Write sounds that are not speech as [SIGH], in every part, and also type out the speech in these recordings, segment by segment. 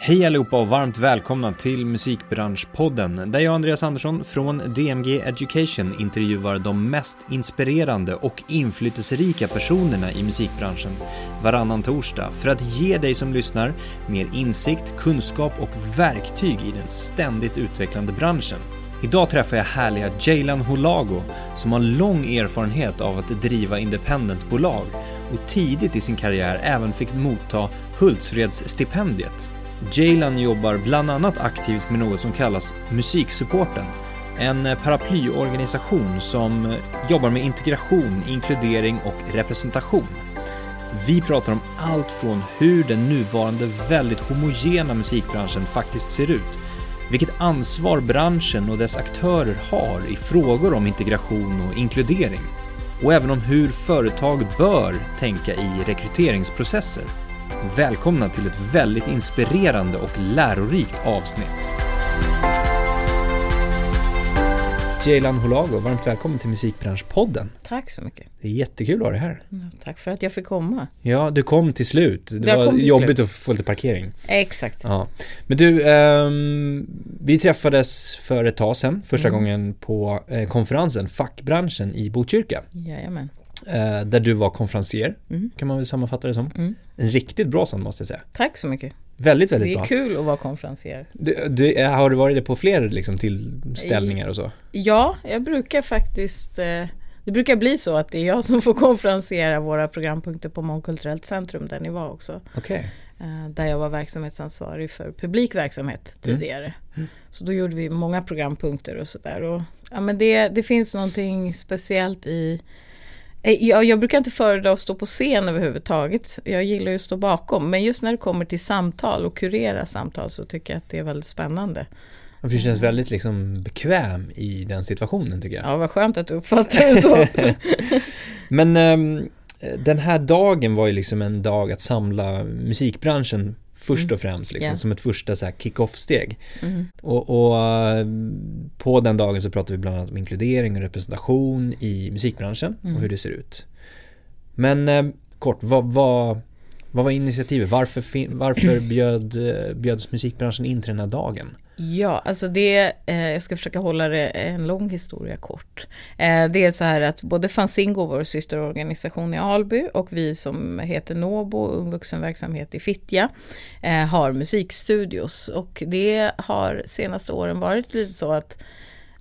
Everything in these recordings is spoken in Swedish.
Hej allihopa och varmt välkomna till Musikbranschpodden där jag, Andreas Andersson från DMG Education intervjuar de mest inspirerande och inflytelserika personerna i musikbranschen varannan torsdag för att ge dig som lyssnar mer insikt, kunskap och verktyg i den ständigt utvecklande branschen. Idag träffar jag härliga Jaylan Holago som har lång erfarenhet av att driva independentbolag och tidigt i sin karriär även fick motta Hultsfredsstipendiet. Jaylan jobbar bland annat aktivt med något som kallas Musiksupporten, en paraplyorganisation som jobbar med integration, inkludering och representation. Vi pratar om allt från hur den nuvarande väldigt homogena musikbranschen faktiskt ser ut, vilket ansvar branschen och dess aktörer har i frågor om integration och inkludering, och även om hur företag bör tänka i rekryteringsprocesser. Välkomna till ett väldigt inspirerande och lärorikt avsnitt. Jaylan Holago, varmt välkommen till Musikbranschpodden. Tack så mycket. Det är jättekul att ha dig här. Ja, tack för att jag fick komma. Ja, du kom till slut. Det Jag var jobbigt slut. att få lite parkering. Exakt. Ja. Men du, ehm, vi träffades för ett tag sedan, första Mm. gången på eh, konferensen Fackbranschen i Botkyrka. Jajamän. Eh, där du var konferencier, Mm. kan man väl sammanfatta det som. Mm. En riktigt bra sån måste jag säga. Tack så mycket. Väldigt, väldigt Det är bra. kul att vara konferencier. Du, du, har du varit det på fler liksom, tillställningar och så? Ja, jag brukar faktiskt eh, det brukar bli så att det är jag som får konferenciera våra programpunkter på Mångkulturellt centrum där ni var också. Okej. Eh, Där jag var verksamhetsansvarig för publikverksamhet tidigare. Mm. Så då gjorde vi många programpunkter och sådär. Ja, men det, det finns någonting speciellt i Eh, jag, jag brukar inte föredra att stå på scen överhuvudtaget. Jag gillar ju att stå bakom. Men just när det kommer till samtal och kurera samtal så tycker jag att det är väldigt spännande. Du känns väldigt liksom bekväm i den situationen tycker jag. Ja, vad skönt att du uppfattar det så. [LAUGHS] Men ehm, den här dagen var ju liksom en dag att samla musikbranschen först Mm. och främst liksom, Ja. som ett första så här kick-off-steg. Mm. Och, och eh, på den dagen så pratade vi bland annat om inkludering och representation i musikbranschen Mm. och hur det ser ut. Men eh, kort, vad, vad, vad var initiativet? Varför, varför [CLEARS THROAT] bjöd, eh, bjöds musikbranschen in till den här dagen? Ja, alltså det, eh, jag ska försöka hålla det en lång historia kort. Eh, det är så här att både Fanzingo, vår systerorganisation i Alby och vi som heter Nobo, ung vuxenverksamhet i Fittja, eh, har musikstudios. Och det har senaste åren varit lite så att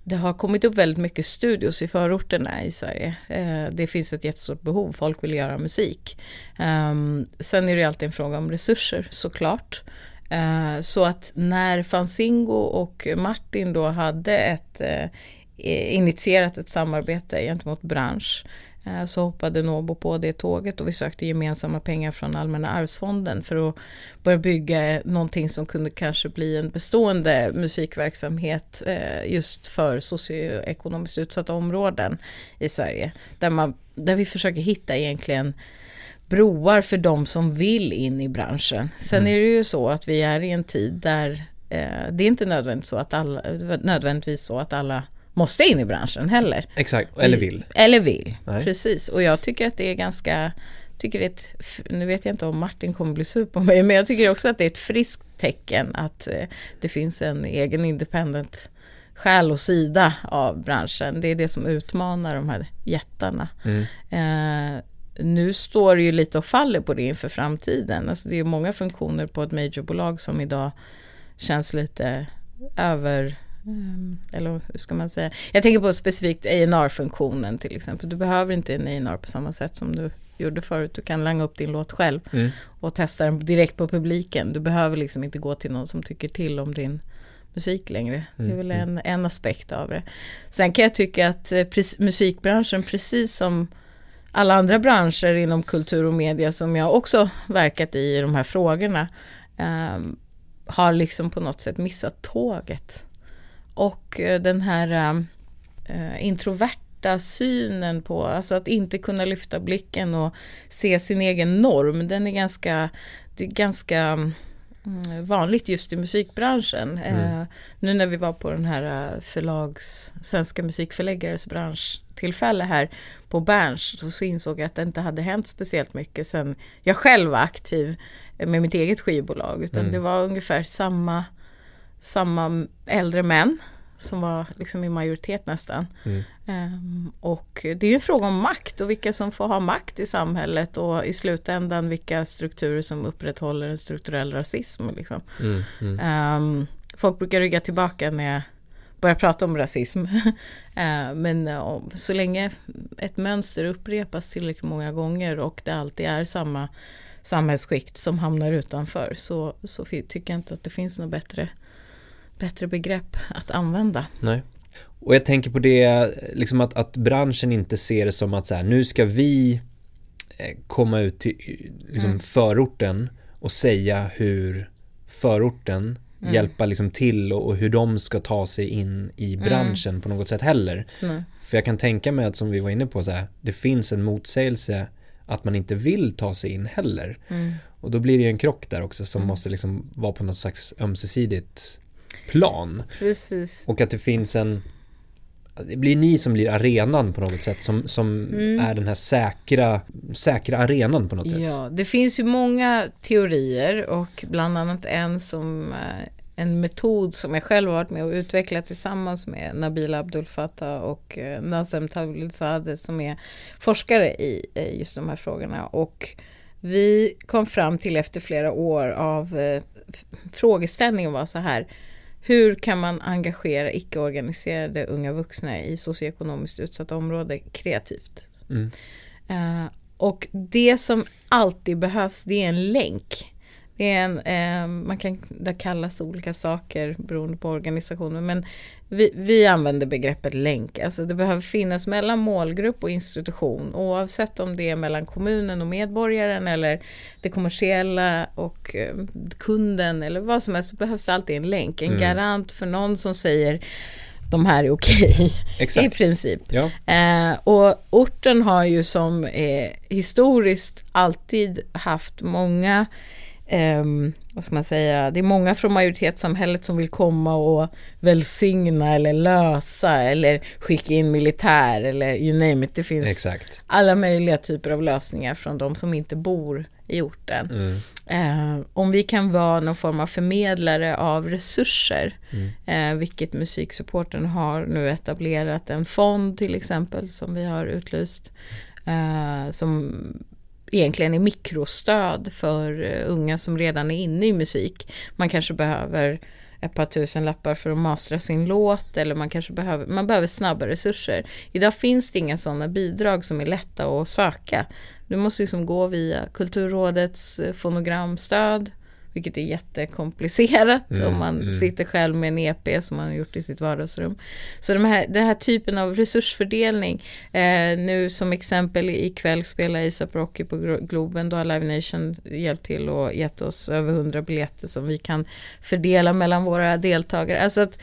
det har kommit upp väldigt mycket studios i förorterna i Sverige. Eh, det finns ett jättestort behov, folk vill göra musik. Ehm, sen är det ju alltid en fråga om resurser såklart. Eh, så att när Fanzingo och Martin då hade ett, eh, initierat ett samarbete gentemot bransch så hoppade Nobo på det tåget och vi sökte gemensamma pengar från Allmänna arvsfonden för att börja bygga någonting som kunde kanske bli en bestående musikverksamhet eh, just för socioekonomiskt utsatta områden i Sverige. Där, man, där vi försöker hitta egentligen broar för de som vill in i branschen. Sen Mm. är det ju så att vi är i en tid där eh, det är inte nödvändigt så att alla, nödvändigtvis så att alla måste in i branschen heller. Exakt, eller vill. Eller vill, Nej. precis. Och jag tycker att det är ganska, tycker det är ett, nu vet jag inte om Martin kommer bli sur på mig, men jag tycker också att det är ett friskt tecken att eh, det finns en egen independent själ och sida av branschen. Det är det som utmanar de här jättarna. Mm. Eh, nu står det ju lite och faller på det inför framtiden. Alltså det är många funktioner på ett majorbolag som idag känns lite över eller hur ska man säga? Jag tänker på specifikt A&R-funktionen till exempel. Du behöver inte en A&R på samma sätt som du gjorde förut. Du kan langa upp din låt själv Mm. och testa den direkt på publiken. Du behöver liksom inte gå till någon som tycker till om din musik längre. Det är Mm, väl en, en aspekt av det. Sen kan jag tycka att eh, pre- musikbranschen, precis som alla andra branscher inom kultur och media som jag också verkat i, i de här frågorna, ehm, har liksom på något sätt missat tåget. Och eh, den här eh, introverta synen på, alltså att inte kunna lyfta blicken och se sin egen norm, den är ganska, det är ganska mm, vanligt just i musikbranschen. Mm. Eh, nu när vi var på den här eh, förlags, svenska musikförläggares branschtillfälle här på Berns så insåg jag att det inte hade hänt speciellt mycket sen jag själv var aktiv med mitt eget skivbolag. Utan Mm. det var ungefär samma, samma äldre män som var liksom i majoritet nästan. Mm. Ehm, och det är ju en fråga om makt och vilka som får ha makt i samhället och i slutändan vilka strukturer som upprätthåller en strukturell rasism. Liksom. Mm. Mm. Ehm, folk brukar rygga tillbaka när jag börjar prata om rasism. [LAUGHS] Ehm, men eh, så länge ett mönster upprepas tillräckligt många gånger och det alltid är samma samhällsskikt som hamnar utanför så, så tycker jag inte att det finns något bättre, bättre begrepp att använda. Nej. Och jag tänker på det, liksom att, att branschen inte ser det som att så här, nu ska vi eh, komma ut till liksom, Mm. förorten och säga hur förorten Mm. hjälpa liksom till och, och hur de ska ta sig in i Mm. branschen på något sätt heller. För jag kan tänka mig att som vi var inne på så här, det finns en motsägelse att man inte vill ta sig in heller. Mm. Och då blir det en krock där också som Mm. måste liksom vara på något slags ömsesidigt plan. Precis. Och att det finns en det blir ni som blir arenan på något sätt som, som Mm. är den här säkra, säkra arenan på något sätt. Ja, det finns ju många teorier och bland annat en som eh, en metod som jag själv varit med och utvecklat tillsammans med Nabila Abdul Fattah och eh, Nazem Tawilzadeh som är forskare i just de här frågorna. Och vi kom fram till efter flera år av eh, frågeställningen var så här. Hur kan man engagera icke-organiserade unga vuxna i socioekonomiskt utsatta områden kreativt? Mm. Eh, och det som alltid behövs det är en länk. Det är en, eh, man kan det kallas olika saker beroende på organisationen men vi, vi använder begreppet länk. Alltså det behöver finnas mellan målgrupp och institution oavsett om det är mellan kommunen och medborgaren eller det kommersiella och eh, kunden eller vad som helst så behövs det alltid en länk. En Mm. garant för någon som säger de här är okej [LAUGHS] Exakt. i princip. Ja. Eh, och orten har ju som eh, historiskt alltid haft många, ehm, vad ska man säga, det är många från majoritetssamhället som vill komma och välsigna eller lösa eller skicka in militär eller you name it. Det finns Exakt. alla möjliga typer av lösningar från de som inte bor i orten. Mm. Eh, om vi kan vara någon form av förmedlare av resurser, Mm. eh, vilket musiksupporten har nu etablerat en fond till exempel som vi har utlyst, eh, som egentligen är mikrostöd för eh, unga som redan är inne i musik. Man kanske behöver ett par tusen lappar för att mastra sin låt eller man kanske behöver, man behöver snabba resurser. Idag finns det inga sådana bidrag som är lätta att söka. Du måste liksom gå via Kulturrådets eh, fonogramstöd, vilket är jättekomplicerat Mm, om man mm. sitter själv med en EP som man har gjort i sitt vardagsrum. Så de här, den här typen av resursfördelning, eh, nu som exempel ikväll spelar ASAP Rocky på Glo- Globen, då har Live Nation hjälpt till och gett oss över 100 biljetter som vi kan fördela mellan våra deltagare. Alltså att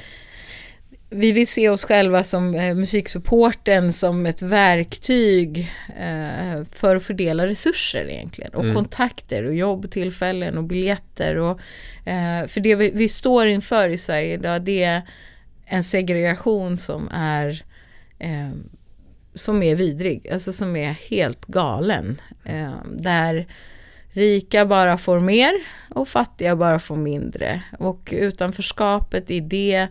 vi vill se oss själva som eh, musiksupporten som ett verktyg eh, för att fördela resurser egentligen. Och Mm. kontakter och jobbtillfällen och biljetter. Och, eh, för det vi, vi står inför i Sverige idag det är en segregation som är eh, som är vidrig, alltså som är helt galen. Eh, där rika bara får mer och fattiga bara får mindre. Och utanförskapet i det,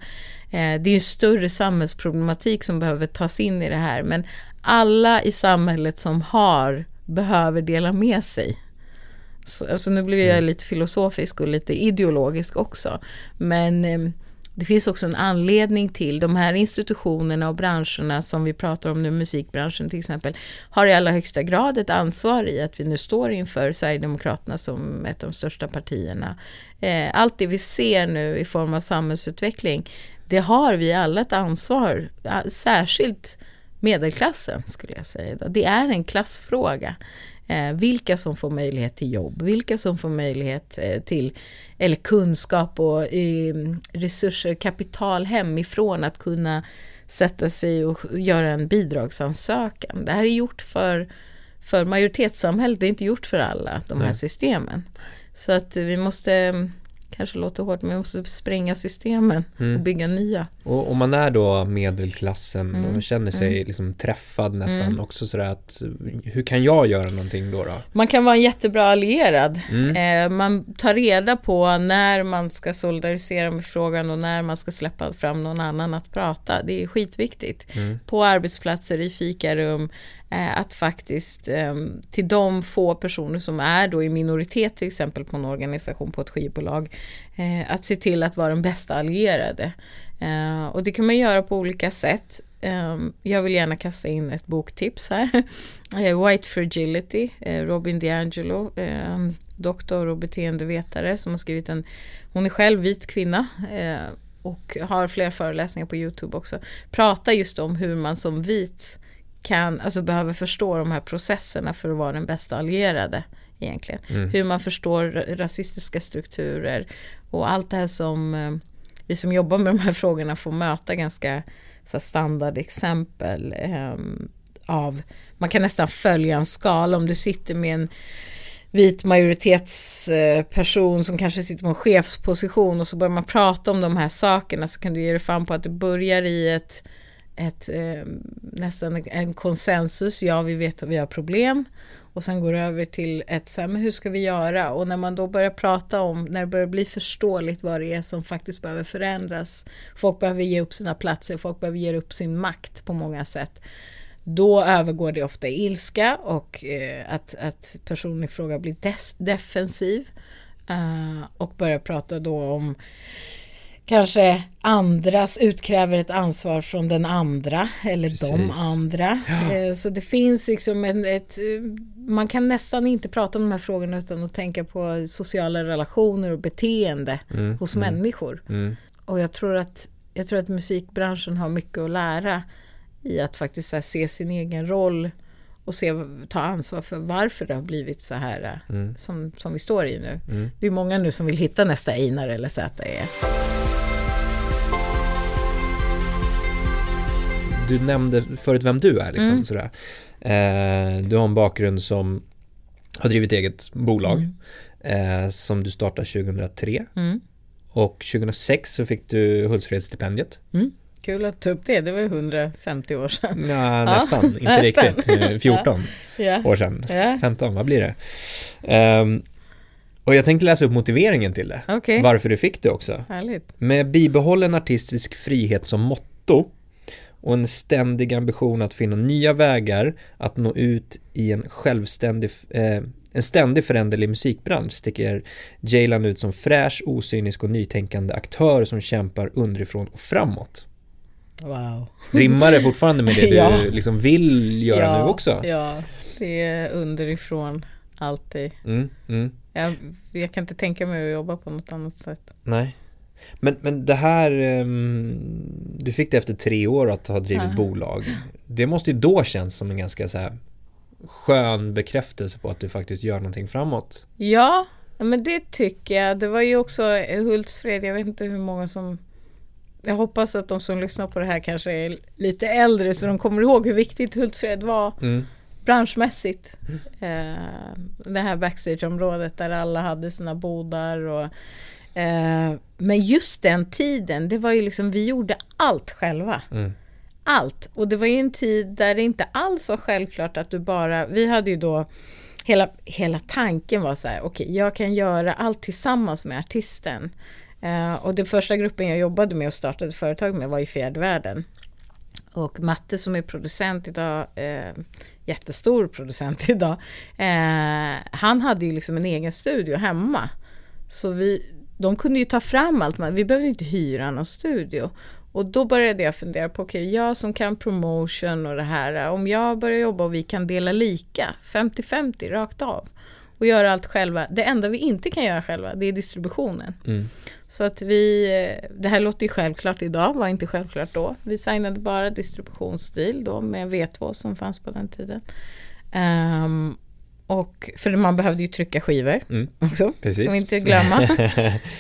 det är en större samhällsproblematik som behöver tas in i det här. Men alla i samhället som har behöver dela med sig. Så, alltså nu blir jag Mm. lite filosofisk och lite ideologisk också. Men eh, det finns också en anledning till de här institutionerna och branscherna som vi pratar om nu, musikbranschen till exempel, har i allra högsta grad ett ansvar i att vi nu står inför Sverigedemokraterna som ett av de största partierna. Eh, allt det vi ser nu i form av samhällsutveckling, det har vi alla ett ansvar, särskilt medelklassen skulle jag säga. Det är en klassfråga. Eh, vilka som får möjlighet till jobb, vilka som får möjlighet eh, till eller kunskap och eh, resurser, kapital hemifrån att kunna sätta sig och göra en bidragsansökan. Det här är gjort för, för majoritetssamhället, det är inte gjort för alla de här Nej. systemen. Så att vi måste kanske låter hårt, men vi måste spränga systemen mm. och bygga nya. Och om man är då medelklassen mm. och känner sig mm. liksom träffad nästan mm. också sådär att hur kan jag göra någonting då? då? Man kan vara en jättebra allierad. Mm. Eh, man tar reda på när man ska solidarisera med frågan och när man ska släppa fram någon annan att prata. Det är skitviktigt. Mm. På arbetsplatser, i fikarum, Eh, att faktiskt ehm, till de få personer som är då i minoritet till exempel på en organisation på ett skivbolag eh, att se till att vara den bästa allierade. Eh, och det kan man göra på olika sätt. Ehm, jag vill gärna kasta in ett boktips här. [LAUGHS] White Fragility, Robin DiAngelo, ehm, doktor och beteendevetare som har skrivit en, hon är själv vit kvinna och har flera föreläsningar på Youtube också. Pratar just om hur man som vit kan, alltså behöver förstå de här processerna för att vara den bästa allierade egentligen. Mm. Hur man förstår rasistiska strukturer och allt det här som eh, vi som jobbar med de här frågorna får möta ganska så standardexempel eh, av, man kan nästan följa en skala om du sitter med en vit majoritetsperson som kanske sitter på en chefsposition och så börjar man prata om de här sakerna så kan du ge dig fram på att det börjar i ett ett, eh, nästan en konsensus, ja vi vet att vi har problem. Och sen går över till ett, så här, men hur ska vi göra? Och när man då börjar prata om, när det börjar bli förståeligt vad det är som faktiskt behöver förändras. Folk behöver ge upp sina platser, folk behöver ge upp sin makt på många sätt. Då övergår det ofta i ilska och eh, att, att personen i fråga blir defensiv. eh, och börjar prata då om kanske andras utkräver ett ansvar från den andra eller Precis. de andra. Ja. Eh, så det finns liksom en, ett, man kan nästan inte prata om de här frågorna utan att tänka på sociala relationer och beteende mm. hos mm. människor. Mm. Och jag tror, att, jag tror att musikbranschen har mycket att lära i att faktiskt se sin egen roll och se, ta ansvar för varför det har blivit så här mm. som, som vi står i nu. Mm. Det är många nu som vill hitta nästa Einar eller ZE. Du nämnde förut vem du är liksom. Mm. Sådär. Eh, du har en bakgrund som har drivit eget bolag mm. eh, som du startade 2003. Mm. Och 2006 så fick du Hultsfredsstipendiet. Mm. Kul att ta upp det, det var 150 år sedan. [LAUGHS] Ja, nästan, inte nästan. riktigt. [LAUGHS] 14 ja. år sedan. Ja. 15, vad blir det? Um, och jag tänkte läsa upp motiveringen till det. Okay. Varför du fick det också. Härligt. Med bibehållen artistisk frihet som motto och en ständig ambition att finna nya vägar att nå ut i en självständig, eh, en ständig föränderlig musikbransch sticker Jaylan ut som fräsch, osynisk och nytänkande aktör som kämpar underifrån och framåt. Wow. Rimmar det fortfarande med det du [LAUGHS] ja. liksom vill göra ja, nu också? Ja, det är underifrån alltid. Mm, mm. Jag, jag kan inte tänka mig att jobba på något annat sätt. Nej. Men, men det här, um, du fick det efter tre år att ha drivit ja. bolag. Det måste ju då känns som en ganska så här skön bekräftelse på att du faktiskt gör någonting framåt. Ja, men det tycker jag. Det var ju också Hultsfred, jag vet inte hur många som jag hoppas att de som lyssnar på det här kanske är lite äldre så de kommer ihåg hur viktigt Hultsfred var mm. branschmässigt. Mm. Eh, det här backstageområdet där alla hade sina bodar och Eh, men just den tiden, det var ju liksom, vi gjorde allt själva. Mm. Allt. Och det var ju en tid där det inte alls var självklart att du bara, vi hade ju då Hela, hela tanken var så här, okej okay, jag kan göra allt tillsammans med artisten. Eh, och den första gruppen jag jobbade med och startade företag med var i fjärde världen. Och Matte som är producent idag, eh, jättestor producent [LAUGHS] idag, eh, han hade ju liksom en egen studio hemma. Så vi, de kunde ju ta fram allt, vi behövde inte hyra någon studio. Och då började jag fundera på, okej, okay, jag som kan promotion och det här, om jag börjar jobba och vi kan dela lika, 50-50 rakt av och göra allt själva. Det enda vi inte kan göra själva, det är distributionen. Mm. Så att vi, det här låter ju självklart idag, var inte självklart då. Vi signade bara distributionsstil då med V2 som fanns på den tiden. Um, och, för man behövde ju trycka skivor mm. också, Precis. får inte glömma. [LAUGHS]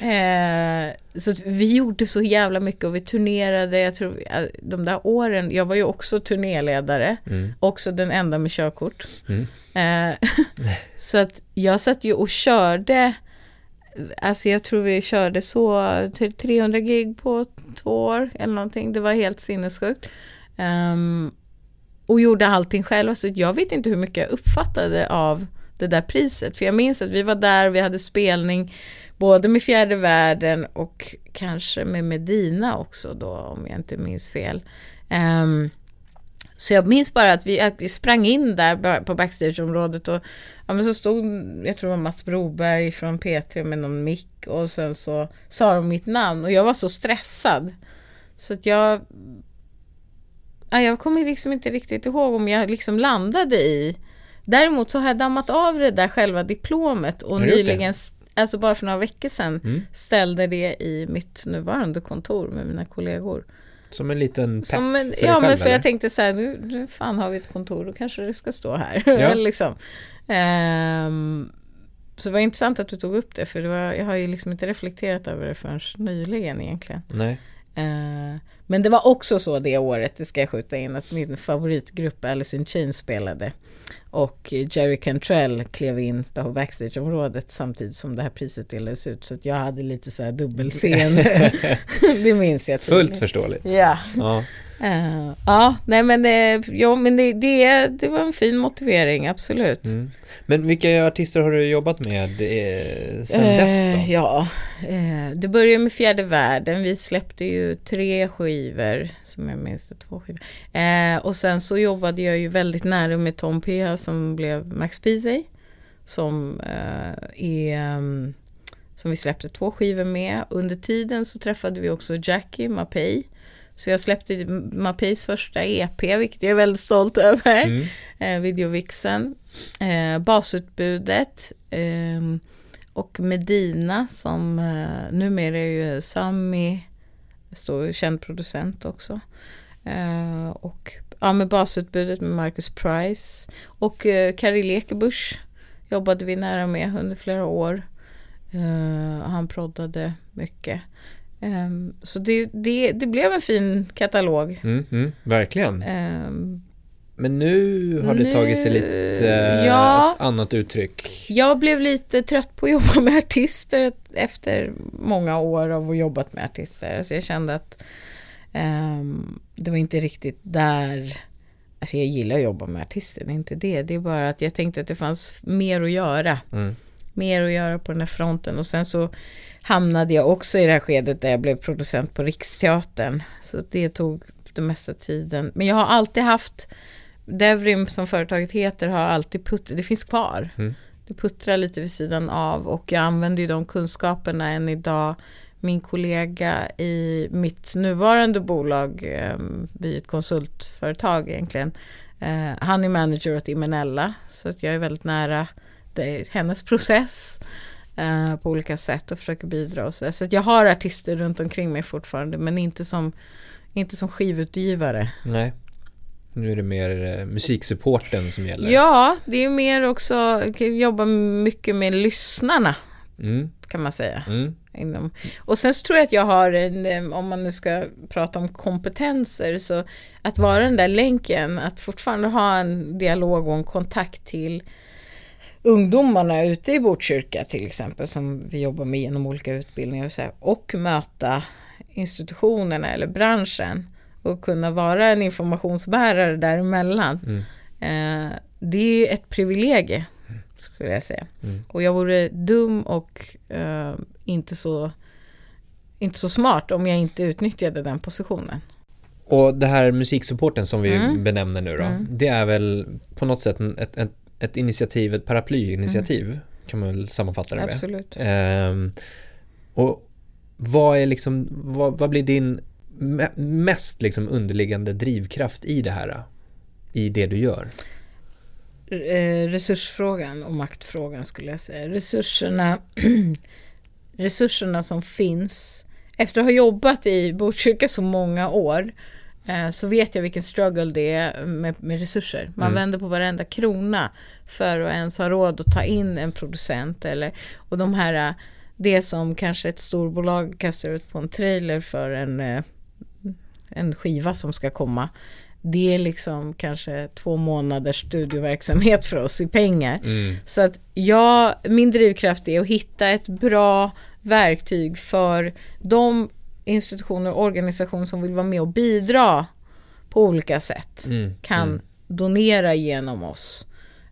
eh, så vi gjorde så jävla mycket och vi turnerade, jag tror de där åren, jag var ju också turnéledare, mm. också den enda med körkort. Mm. Eh, [LAUGHS] så att jag satt ju och körde Alltså jag tror vi körde så till 300 gig på två år eller någonting. Det var helt sinnessjukt. Um, och gjorde allting själv. så jag vet inte hur mycket jag uppfattade av det där priset. För jag minns att vi var där, vi hade spelning både med Fjärde Världen och kanske med Medina också då om jag inte minns fel. Um, så jag minns bara att vi, att vi sprang in där på backstageområdet och ja, men så stod, jag tror det var Mats Broberg från P3 med någon mick och sen så sa de mitt namn och jag var så stressad. Så att jag jag kommer liksom inte riktigt ihåg om jag liksom landade i Däremot så har jag dammat av det där själva diplomet och nyligen, alltså bara för några veckor sedan, mm. ställde det i mitt nuvarande kontor med mina kollegor. Som en liten pepp Som en, för Ja, men för eller? jag tänkte så här, nu, nu fan har vi ett kontor, då kanske det ska stå här. [LAUGHS] Ja. liksom. Um, så det var intressant att du tog upp det, för det var, jag har ju liksom inte reflekterat över det förrän nyligen egentligen. Nej. Uh, men det var också så det året, det ska jag skjuta in, att min favoritgrupp Alice in Chains spelade. Och Jerry Cantrell klev in på backstageområdet samtidigt som det här priset delades ut. Så jag hade lite så här dubbelscen. [LAUGHS] [LAUGHS] det minns jag. Fullt förståeligt. Ja. ja. Uh, ja, nej men, det, ja, men det, det, det var en fin motivering, absolut. Mm. Men vilka artister har du jobbat med eh, sen uh, dess då? Ja, uh, det började med Fjärde Världen. Vi släppte ju tre skivor, som jag minns det, två skivor. Och sen så jobbade jag ju väldigt nära med Tom P som blev Max Peasy. Som är um, som vi släppte två skivor med. Under tiden så träffade vi också Jackie Mapei så jag släppte Mapis första EP, vilket jag är väldigt stolt över. Mm. Eh, Videovixen. Eh, basutbudet. Eh, och Medina som eh, numera är ju Sami, står känd producent också. Eh, och ja, med basutbudet med Marcus Price. Och eh, Kari Lekebusch jobbade vi nära med under flera år. Uh, han proddade mycket. Um, så det, det, det, blev en fin katalog. Mm, mm, verkligen. Um, men nu har det nu, tagit sig lite ja, annat uttryck. Jag blev lite trött på att jobba med artister efter många år av att jobbat med artister. Alltså jag kände att um, det var inte riktigt där Alltså jag gillar att jobba med artister, det är inte det. Det är bara att jag tänkte att det fanns mer att göra. Mm. Mer att göra på den här fronten. Och sen så hamnade jag också i det här skedet där jag blev producent på Riksteatern. Så det tog det mesta tiden. Men jag har alltid haft, Devrim som företaget heter har alltid puttrat, det finns kvar. Mm. Det puttrar lite vid sidan av och jag använder ju de kunskaperna än idag. Min kollega i mitt nuvarande bolag, eh, vi är ett konsultföretag egentligen, eh, han är manager åt Imenella så att jag är väldigt nära det, hennes process eh, på olika sätt och försöker bidra och så. Så jag har artister runt omkring mig fortfarande men inte som, inte som skivutgivare. Nej. Nu är det mer eh, musiksupporten som gäller. Ja, det är mer också, jobba mycket med lyssnarna. Mm. Kan man säga. Mm. Inom. Och sen så tror jag att jag har, en, om man nu ska prata om kompetenser, så att vara den där länken, att fortfarande ha en dialog och en kontakt till ungdomarna ute i Botkyrka till exempel som vi jobbar med genom olika utbildningar och, så här, och möta institutionerna eller branschen och kunna vara en informationsbärare däremellan. Mm. Eh, det är ett privilegie skulle jag säga. Mm. Och jag vore dum och eh, inte, så, inte så smart om jag inte utnyttjade den positionen. Och det här musiksupporten som vi mm. benämner nu då, mm. det är väl på något sätt ett, ett ett initiativ, ett paraplyinitiativ mm. kan man väl sammanfatta det med. Absolut. Ehm, och vad är liksom, vad, vad blir din mest liksom underliggande drivkraft i det här? I det du gör? Eh, resursfrågan och maktfrågan skulle jag säga. Resurserna, [CLEARS THROAT] resurserna som finns. Efter att ha jobbat i Botkyrka så många år så vet jag vilken struggle det är med, med resurser. Man mm. vänder på varenda krona för att ens ha råd att ta in en producent. Eller, och de här, eh, det som kanske ett storbolag kastar ut på en trailer för en, eh, en skiva som ska komma. det är liksom kanske två månaders studioverksamhet för oss i pengar. Mm. Så att jag, min drivkraft är att hitta ett bra verktyg för de institutioner och organisationer som vill vara med och bidra på olika sätt. Mm. Kan Mm. donera genom oss.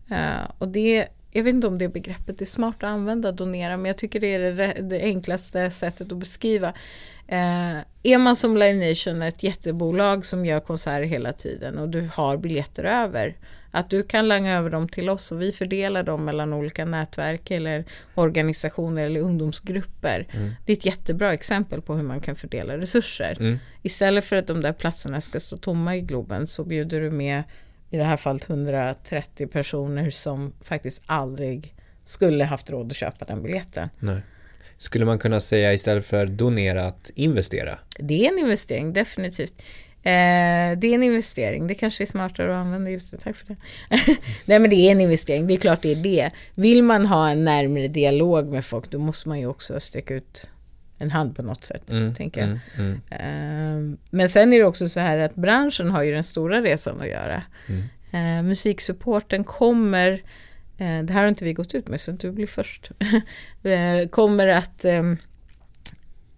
Eh, och det, jag vet inte om det begreppet är smart att använda, donera, men jag tycker det är det, det enklaste sättet att beskriva. Eh, är man som Live Nation ett jättebolag som gör konserter hela tiden och du har biljetter över, att du kan langa över dem till oss och vi fördelar dem mellan olika nätverk eller organisationer eller ungdomsgrupper. Mm. Det är ett jättebra exempel på hur man kan fördela resurser. Mm. Istället för att de där platserna ska stå tomma i Globen så bjuder du med i det här fallet 130 personer som faktiskt aldrig skulle haft råd att köpa den biljetten. Nej. Skulle man kunna säga istället för donera att investera? Det är en investering, definitivt. Eh, det är en investering, det kanske är smartare att använda just det, tack för det. [LAUGHS] Nej men det är en investering, det är klart det är det. Vill man ha en närmare dialog med folk då måste man ju också sträcka ut en hand på något sätt. Mm. tänker. Mm. Mm. Eh, Men sen är det också så här att branschen har ju den stora resan att göra. Eh, musiksupporten kommer, eh, det här har inte vi gått ut med så du blir först, [LAUGHS] eh, kommer att eh,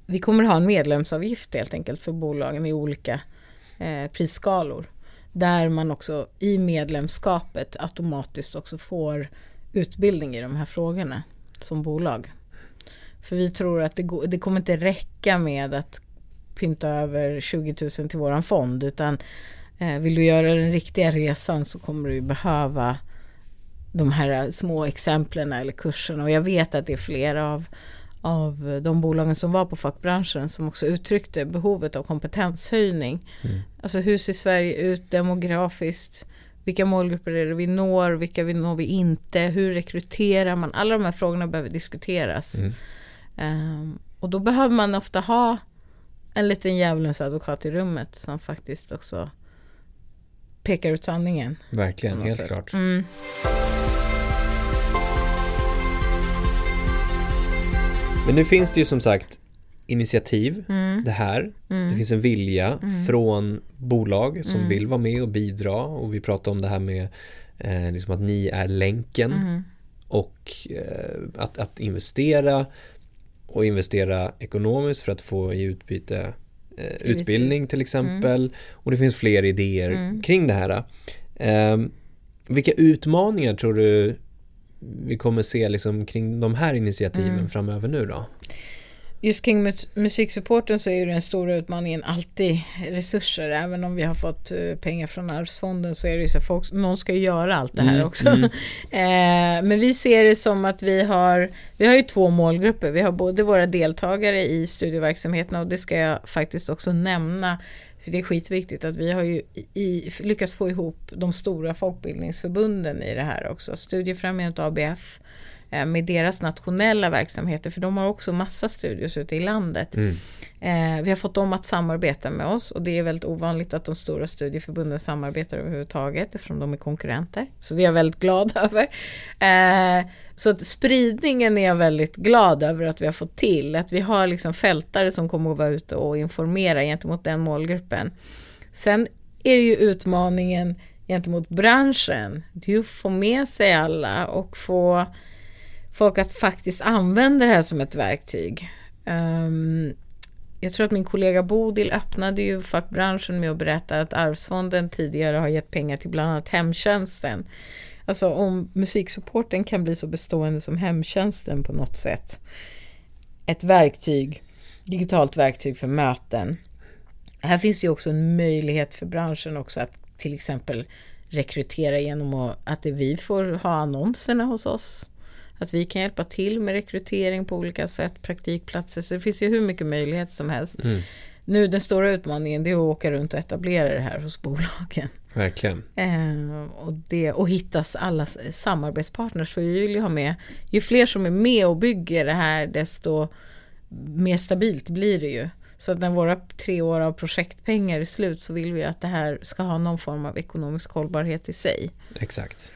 vi kommer ha en medlemsavgift helt enkelt för bolagen i olika eh, prisskalor. Där man också i medlemskapet automatiskt också får utbildning i de här frågorna som bolag. För vi tror att det, går, det kommer inte räcka med att pynta över 20 000 till våran fond utan eh, vill du göra den riktiga resan så kommer du behöva de här små exemplen eller kurserna och jag vet att det är flera av, av de bolagen som var på fackbranschen som också uttryckte behovet av kompetenshöjning. Mm. Alltså hur ser Sverige ut demografiskt? Vilka målgrupper är det vi når? Vilka vi når vi inte? Hur rekryterar man? Alla de här frågorna behöver diskuteras. Mm. Ehm, och då behöver man ofta ha en liten djävulens advokat i rummet som faktiskt också pekar ut sanningen. Verkligen, helt sätt. klart. Mm. Men nu finns det ju som sagt initiativ, Mm. det här. Mm. Det finns en vilja från bolag som Mm. vill vara med och bidra och vi pratar om det här med eh, liksom att ni är länken Mm. och eh, att, att investera och investera ekonomiskt för att få i utbyte eh, utbildning till exempel och det finns fler idéer Mm. kring det här. Eh, vilka utmaningar tror du vi kommer se liksom kring de här initiativen Mm. framöver nu då? Just kring mus- musiksupporten så är ju den stora utmaningen alltid resurser. Även om vi har fått eh, pengar från arvsfonden så är det ju så att folk, någon ska göra allt det här Mm, också. mm. [LAUGHS] eh, men vi ser det som att vi har, vi har ju två målgrupper. Vi har både våra deltagare i studieverksamheterna och det ska jag faktiskt också nämna. För det är skitviktigt att vi har ju i, lyckats få ihop de stora folkbildningsförbunden i det här också. Studiefrämjandet och ABF med deras nationella verksamheter, för de har också massa studios ute i landet. Mm. Eh, vi har fått dem att samarbeta med oss och det är väldigt ovanligt att de stora studieförbunden samarbetar överhuvudtaget eftersom de är konkurrenter. Så det är jag väldigt glad [LAUGHS] över. Eh, så att spridningen är jag väldigt glad över att vi har fått till. Att vi har liksom fältare som kommer att vara ute och informera gentemot den målgruppen. Sen är det ju utmaningen gentemot branschen. Det är ju att få med sig alla och få folk att faktiskt använda det här som ett verktyg. Um, jag tror att min kollega Bodil öppnade ju fackbranschen med att berätta att Arvsfonden tidigare har gett pengar till bland annat hemtjänsten. Alltså om musiksupporten kan bli så bestående som hemtjänsten på något sätt. Ett verktyg, digitalt verktyg för möten. Här finns det ju också en möjlighet för branschen också att till exempel rekrytera genom att, att vi får ha annonserna hos oss. Att vi kan hjälpa till med rekrytering på olika sätt, praktikplatser. Så det finns ju hur mycket möjlighet som helst. Mm. Nu den stora utmaningen det är att åka runt och etablera det här hos bolagen. Verkligen. Eh, och, det, och hittas alla samarbetspartners. För vi vill ju ha med, ju fler som är med och bygger det här desto mer stabilt blir det ju. Så att när våra tre år av projektpengar är slut så vill vi att det här ska ha någon form av ekonomisk hållbarhet i sig. Exakt.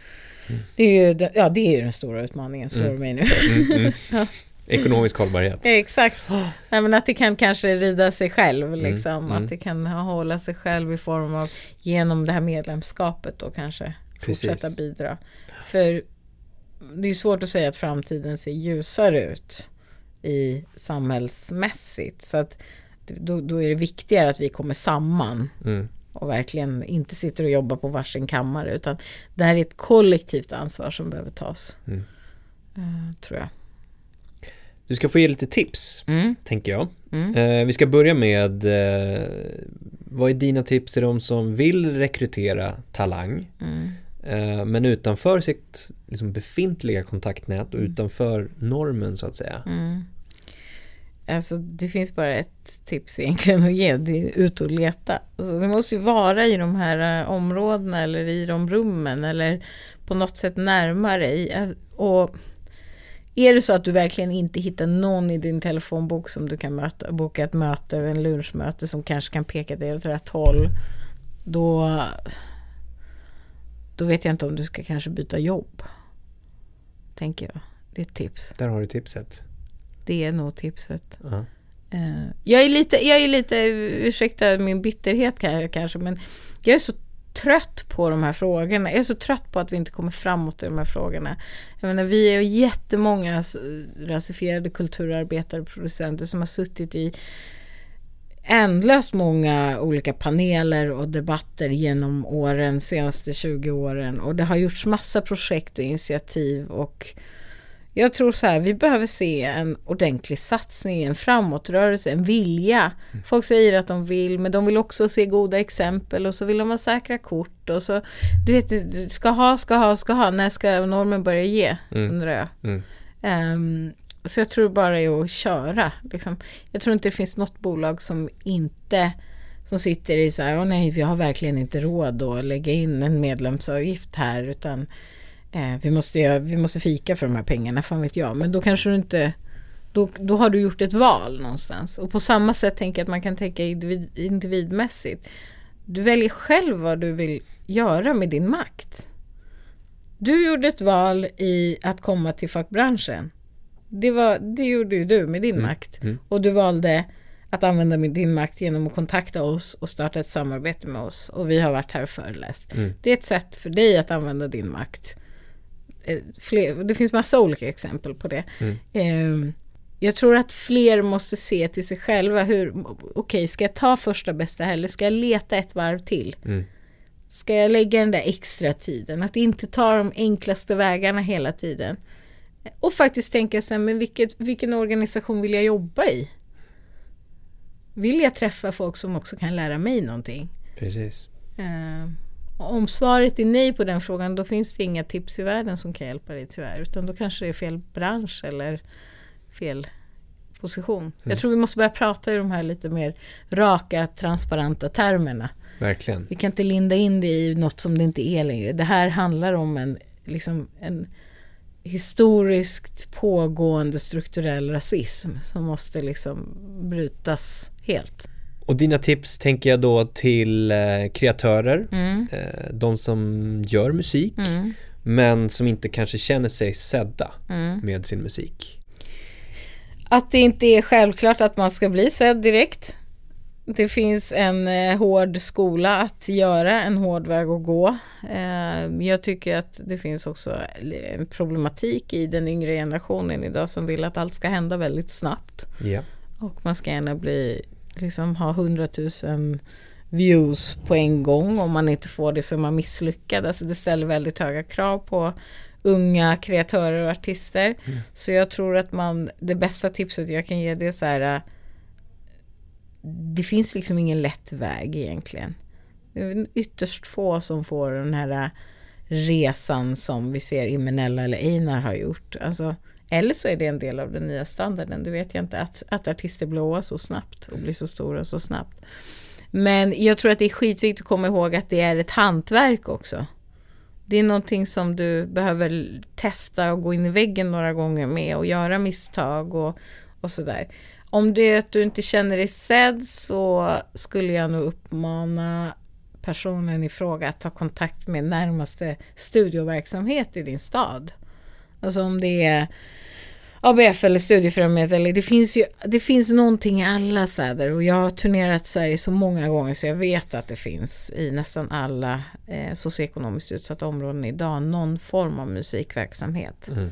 Det är ju, ja, det är ju den stora utmaningen, slår Mm. mig nu. Mm, mm. [LAUGHS] Ja. Ekonomisk hållbarhet. Exakt. Nej, men att det kan kanske rida sig själv, liksom. mm. Att det kan hålla sig själv i form av genom det här medlemskapet och kanske Precis. fortsätta bidra. För det är svårt att säga att framtiden ser ljusare ut i samhällsmässigt. Så att då, då är det viktigare att vi kommer samman Mm. Och verkligen inte sitter och jobbar på varsin kammare utan det här är ett kollektivt ansvar som behöver tas. Mm. Eh, tror jag. Du ska få ge lite tips, Mm. tänker jag. Mm. Eh, vi ska börja med, eh, vad är dina tips till de som vill rekrytera talang? Mm. Eh, men utanför sitt liksom, befintliga kontaktnät Mm. och utanför normen så att säga. Alltså det finns bara ett tips egentligen att ge, det är ut och leta. Alltså, det måste ju vara i de här eh, områdena eller i de rummen eller på något sätt närmare. dig. Eh, och är det så att du verkligen inte hittar någon i din telefonbok som du kan möta, boka ett möte, en lunchmöte som kanske kan peka dig åt rätt håll. Då, då vet jag inte om du ska kanske byta jobb. Tänker jag. Det är ett tips. Där har du tipset. Det är nog tipset. Ja. Eh, jag är lite, jag är lite, ursäkta min bitterhet ka- kanske, men jag är så trött på de här frågorna. Jag är så trött på att vi inte kommer framåt i de här frågorna. Jag menar, vi är ju jättemånga rasifierade kulturarbetare och producenter som har suttit i ändlöst många olika paneler och debatter genom åren, senaste 20 åren. Och det har gjorts massa projekt och initiativ och jag tror så här, vi behöver se en ordentlig satsning, en framåtrörelse, en vilja. Folk säger att de vill, men de vill också se goda exempel och så vill de ha säkra kort och så, du vet, ska ha, ska ha, ska ha, när ska normen börja ge, Mm. undrar jag. Mm. Ehm, så jag tror bara är att köra. Liksom. Jag tror inte det finns något bolag som inte som sitter i så här, åh nej, vi har verkligen inte råd att lägga in en medlemsavgift här, utan eh, vi, måste, vi måste fika för de här pengarna, fan vet jag. Men då kanske du inte, då, då har du gjort ett val någonstans. Och på samma sätt tänker jag att man kan tänka individ, individmässigt. Du väljer själv vad du vill göra med din makt. Du gjorde ett val i att komma till fackbranschen. Det, var, det gjorde ju du med din makt. mm. Och du valde att använda din makt genom att kontakta oss och starta ett samarbete med oss. Och vi har varit här och föreläst. Mm. Det är ett sätt för dig att använda din makt. Eh, Fler, det finns massa olika exempel på det. Eh, jag tror att fler måste se till sig själva hur, okej, ska jag ta första bästa eller ska jag leta ett varv till? Mm. Ska jag lägga den där extra tiden? Att inte ta de enklaste vägarna hela tiden. Och faktiskt tänka sig, men vilket, vilken organisation vill jag jobba i? Vill jag träffa folk som också kan lära mig någonting? Precis. Eh, om svaret är nej på den frågan, då finns det inga tips i världen som kan hjälpa dig tyvärr. Utan då kanske det är fel bransch eller fel position. Jag tror vi måste börja prata i de här lite mer raka, transparenta termerna. Verkligen. Vi kan inte linda in det i något som det inte är längre. Det här handlar om en, liksom en historiskt pågående strukturell rasism som måste liksom brytas helt. Och dina tips tänker jag då till eh, kreatörer, Mm. eh, de som gör musik, Mm. men som inte kanske känner sig sedda Mm. med sin musik. Att det inte är självklart att man ska bli sedd direkt. Det finns en eh, hård skola att göra, en hård väg att gå. Eh, jag tycker att det finns också en problematik i den yngre generationen idag som vill att allt ska hända väldigt snabbt. Ja. Och man ska gärna bli, liksom ha hundratusen views på en gång. Om man inte får det så är man misslyckad. Alltså det ställer väldigt höga krav på unga kreatörer och artister. Så jag tror att man, det bästa tipset jag kan ge det är så här. Det finns liksom ingen lätt väg egentligen. Det är ytterst få som får den här resan som vi ser Imenella eller Einar har gjort. Alltså, eller så är det en del av den nya standarden, det vet jag inte. Att, att artister blåar så snabbt och blir så stora så snabbt. Men jag tror att det är skitviktigt att komma ihåg att det är ett hantverk också. Det är någonting som du behöver testa och gå in i väggen några gånger med och göra misstag och, och sådär. Om det är att du inte känner dig sedd så skulle jag nog uppmana personen i fråga att ta kontakt med närmaste studioverksamhet i din stad. Alltså om det är ABF eller Studiefrämjandet. Eller det, finns ju, det finns någonting i alla städer och jag har turnerat Sverige så många gånger så jag vet att det finns i nästan alla eh, socioekonomiskt utsatta områden idag någon form av musikverksamhet. Mm.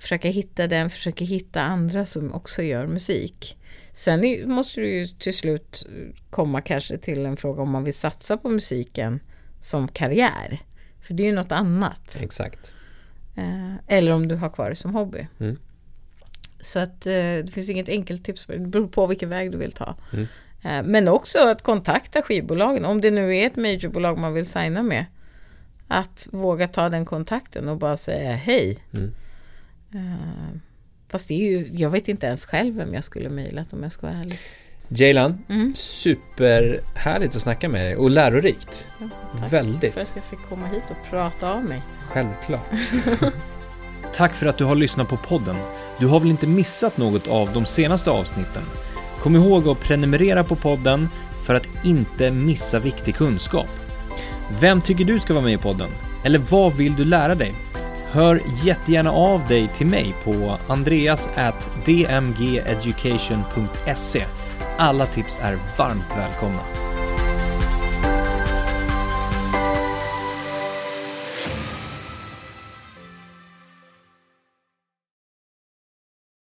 Försöka hitta den, försöka hitta andra som också gör musik. Sen måste du ju till slut komma kanske till en fråga om man vill satsa på musiken som karriär. För det är ju något annat. Exakt. Eh, eller om du har kvar det som hobby. Mm. Så att eh, det finns inget enkelt tips. Det beror på vilken väg du vill ta. Mm. Eh, men också att kontakta skivbolagen. Om det nu är ett majorbolag man vill signa med. Att våga ta den kontakten och bara säga hej. Mm. Fast det är ju, jag vet inte ens själv vem jag skulle mejlat om jag ska vara ärlig. Jaylan, mm. superhärligt att snacka med dig och lärorikt. Ja, tack Väldigt. för att jag fick komma hit och prata av mig. Självklart. [LAUGHS] tack för att du har lyssnat på podden. Du har väl inte missat något av de senaste avsnitten? Kom ihåg att prenumerera på podden för att inte missa viktig kunskap. Vem tycker du ska vara med i podden? Eller vad vill du lära dig? Hör jättegärna av dig till mig på andreas@dmgeducation.se alla tips är varmt välkomna.